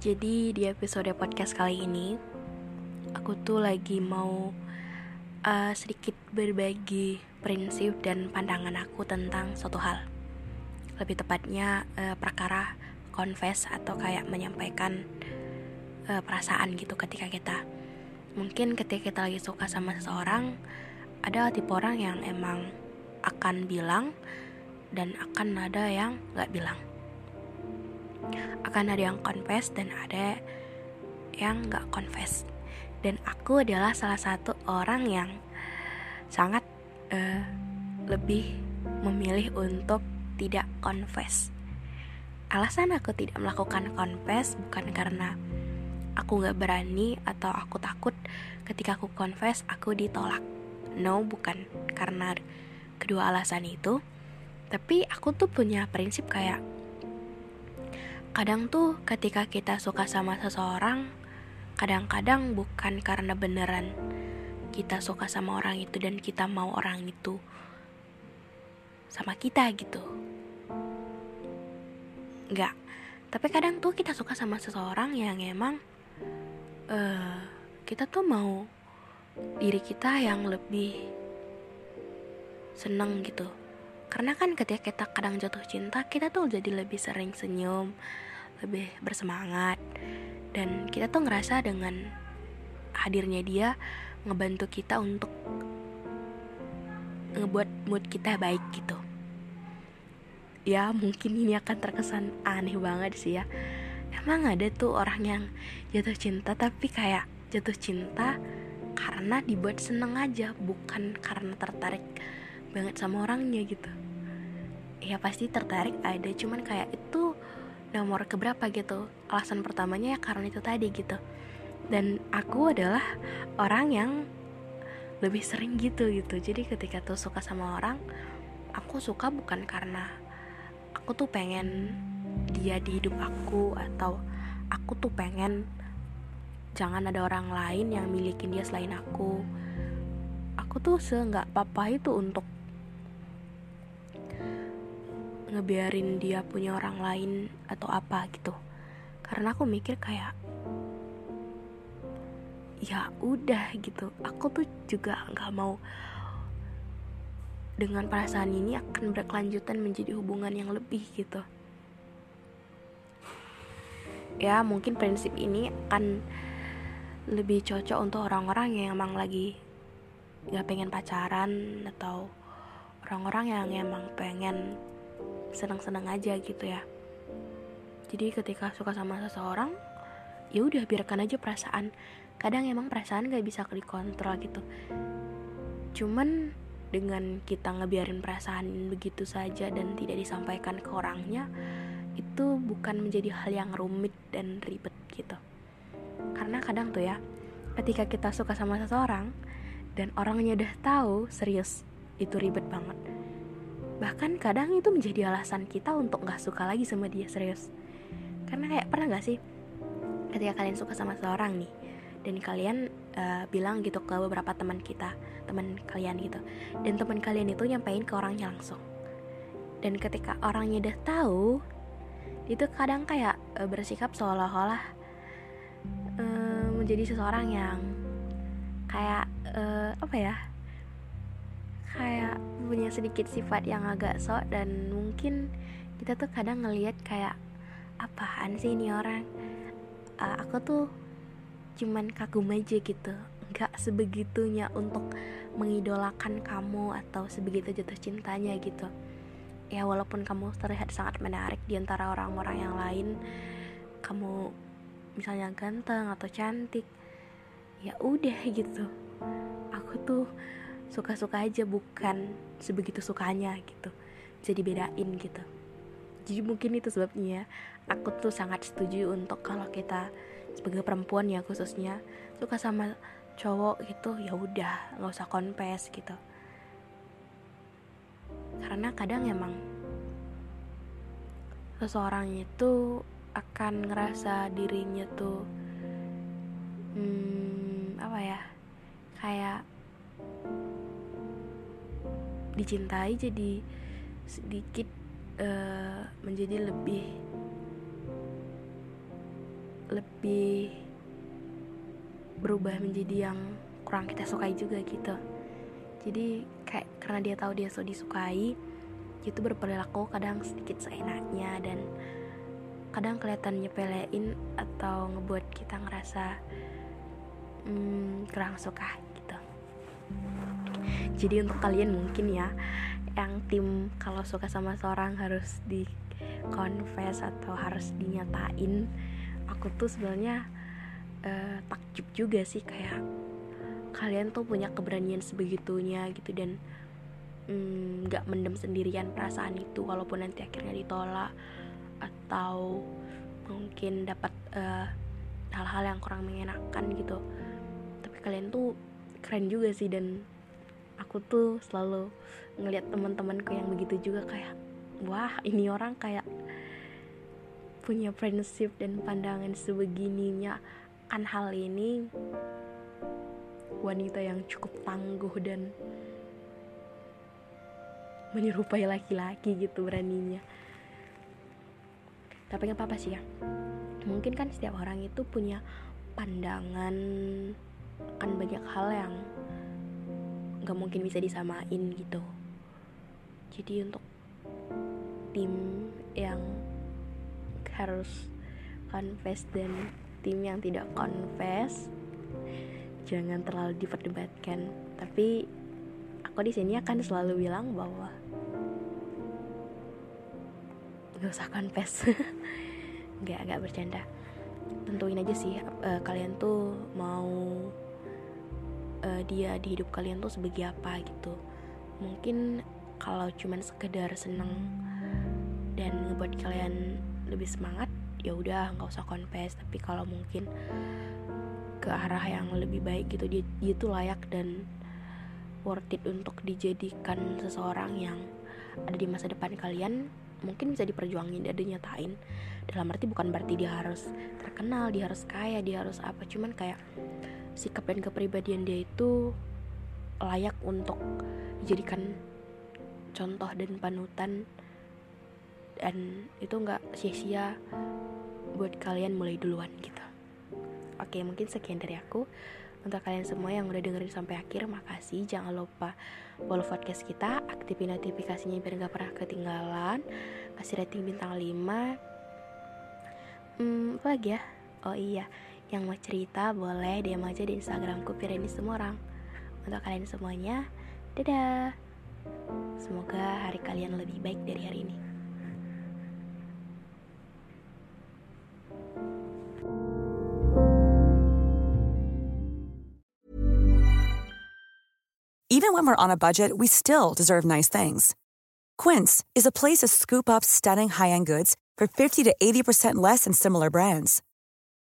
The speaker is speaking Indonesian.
Jadi di episode podcast kali ini Aku tuh lagi mau uh, sedikit berbagi prinsip dan pandangan aku tentang suatu hal. Lebih tepatnya uh, perkara confess atau kayak menyampaikan uh, perasaan gitu ketika kita. Mungkin ketika kita lagi suka sama seseorang Ada tipe orang yang emang akan bilang Dan akan ada yang gak bilang akan ada yang confess dan ada yang nggak confess. Dan aku adalah salah satu orang yang sangat uh, lebih memilih untuk tidak confess. Alasan aku tidak melakukan confess bukan karena aku nggak berani atau aku takut. Ketika aku confess aku ditolak. No bukan karena kedua alasan itu. Tapi aku tuh punya prinsip kayak kadang tuh ketika kita suka sama seseorang, kadang-kadang bukan karena beneran kita suka sama orang itu dan kita mau orang itu sama kita gitu. Enggak. Tapi kadang tuh kita suka sama seseorang yang emang uh, kita tuh mau diri kita yang lebih seneng gitu karena kan ketika kita kadang jatuh cinta kita tuh jadi lebih sering senyum lebih bersemangat. Dan kita tuh ngerasa dengan hadirnya dia ngebantu kita untuk ngebuat mood kita baik gitu. Ya mungkin ini akan terkesan aneh banget sih ya. Emang ada tuh orang yang jatuh cinta tapi kayak jatuh cinta karena dibuat seneng aja bukan karena tertarik banget sama orangnya gitu. Ya pasti tertarik ada cuman kayak itu nomor keberapa gitu. Alasan pertamanya ya karena itu tadi gitu. Dan aku adalah orang yang lebih sering gitu gitu. Jadi ketika tuh suka sama orang aku suka bukan karena aku tuh pengen dia di hidup aku atau aku tuh pengen jangan ada orang lain yang milikin dia selain aku. Aku tuh seenggak apa-apa itu untuk ngebiarin dia punya orang lain atau apa gitu. Karena aku mikir kayak ya udah gitu. Aku tuh juga nggak mau dengan perasaan ini akan berkelanjutan menjadi hubungan yang lebih gitu. Ya mungkin prinsip ini akan lebih cocok untuk orang-orang yang emang lagi gak pengen pacaran atau orang-orang yang emang pengen senang-senang aja gitu ya. Jadi ketika suka sama seseorang ya udah biarkan aja perasaan. Kadang emang perasaan gak bisa dikontrol gitu. Cuman dengan kita ngebiarin perasaan begitu saja dan tidak disampaikan ke orangnya itu bukan menjadi hal yang rumit dan ribet gitu. Karena kadang tuh ya ketika kita suka sama seseorang dan orangnya udah tahu serius itu ribet banget bahkan kadang itu menjadi alasan kita untuk nggak suka lagi sama dia serius. Karena kayak pernah nggak sih ketika kalian suka sama seseorang nih dan kalian uh, bilang gitu ke beberapa teman kita teman kalian gitu dan teman kalian itu nyampein ke orangnya langsung. Dan ketika orangnya udah tahu itu kadang kayak uh, bersikap seolah-olah uh, menjadi seseorang yang kayak uh, apa ya kayak punya sedikit sifat yang agak sok dan mungkin kita tuh kadang ngelihat kayak apaan sih ini orang? Uh, aku tuh cuman kagum aja gitu. Nggak sebegitunya untuk mengidolakan kamu atau sebegitu jatuh cintanya gitu. Ya walaupun kamu terlihat sangat menarik di antara orang-orang yang lain kamu misalnya ganteng atau cantik ya udah gitu. Aku tuh suka-suka aja bukan sebegitu sukanya gitu. Jadi bedain gitu. Jadi mungkin itu sebabnya aku tuh sangat setuju untuk kalau kita sebagai perempuan ya khususnya suka sama cowok gitu ya udah nggak usah konfes gitu. Karena kadang emang seseorang itu akan ngerasa dirinya tuh hmm, apa ya kayak dicintai jadi sedikit uh, menjadi lebih lebih berubah menjadi yang kurang kita sukai juga gitu. Jadi kayak karena dia tahu dia so disukai itu berperilaku kadang sedikit seenaknya dan kadang kelihatan nyepelein atau ngebuat kita ngerasa hmm, kurang suka jadi untuk kalian mungkin ya yang tim kalau suka sama seorang harus di confess atau harus dinyatain. Aku tuh sebenarnya uh, takjub juga sih kayak kalian tuh punya keberanian sebegitunya gitu dan mm, nggak mm, mendem sendirian perasaan itu walaupun nanti akhirnya ditolak atau mungkin dapat uh, hal-hal yang kurang mengenakan gitu. Tapi kalian tuh keren juga sih dan aku tuh selalu ngelihat teman-temanku yang begitu juga kayak wah ini orang kayak punya prinsip dan pandangan sebegininya. Kan hal ini wanita yang cukup tangguh dan menyerupai laki-laki gitu beraninya. Tapi nggak apa-apa sih ya. Mungkin kan setiap orang itu punya pandangan kan banyak hal yang gak mungkin bisa disamain gitu. Jadi untuk tim yang harus confess dan tim yang tidak confess jangan terlalu diperdebatkan. Tapi aku di sini akan selalu bilang bahwa gak usah confess. Nggak nggak bercanda. Tentuin aja sih uh, kalian tuh mau uh, dia di hidup kalian tuh sebagai apa gitu. Mungkin kalau cuman sekedar seneng dan ngebuat kalian lebih semangat ya udah nggak usah confess. Tapi kalau mungkin ke arah yang lebih baik gitu dia, dia tuh layak dan worth it untuk dijadikan seseorang yang ada di masa depan kalian mungkin bisa diperjuangin dan dinyatain. Dalam arti bukan berarti dia harus terkenal dia harus kaya dia harus apa. Cuman kayak sikap dan kepribadian dia itu layak untuk dijadikan contoh dan panutan. Dan itu nggak sia-sia buat kalian mulai duluan gitu. Oke mungkin sekian dari aku. Untuk kalian semua yang udah dengerin sampai akhir makasih. Jangan lupa follow podcast kita aktifin notifikasinya biar nggak pernah ketinggalan. Kasih rating bintang 5 hmm apa lagi ya? Oh iya yang mau cerita boleh DM aja di Instagramku Pireni semua orang. Untuk kalian semuanya, dadah. Semoga hari kalian lebih baik dari hari ini. Even when we're on a budget, we still deserve nice things. Quince is a place to scoop up stunning high-end goods for 50 to 80% less than similar brands.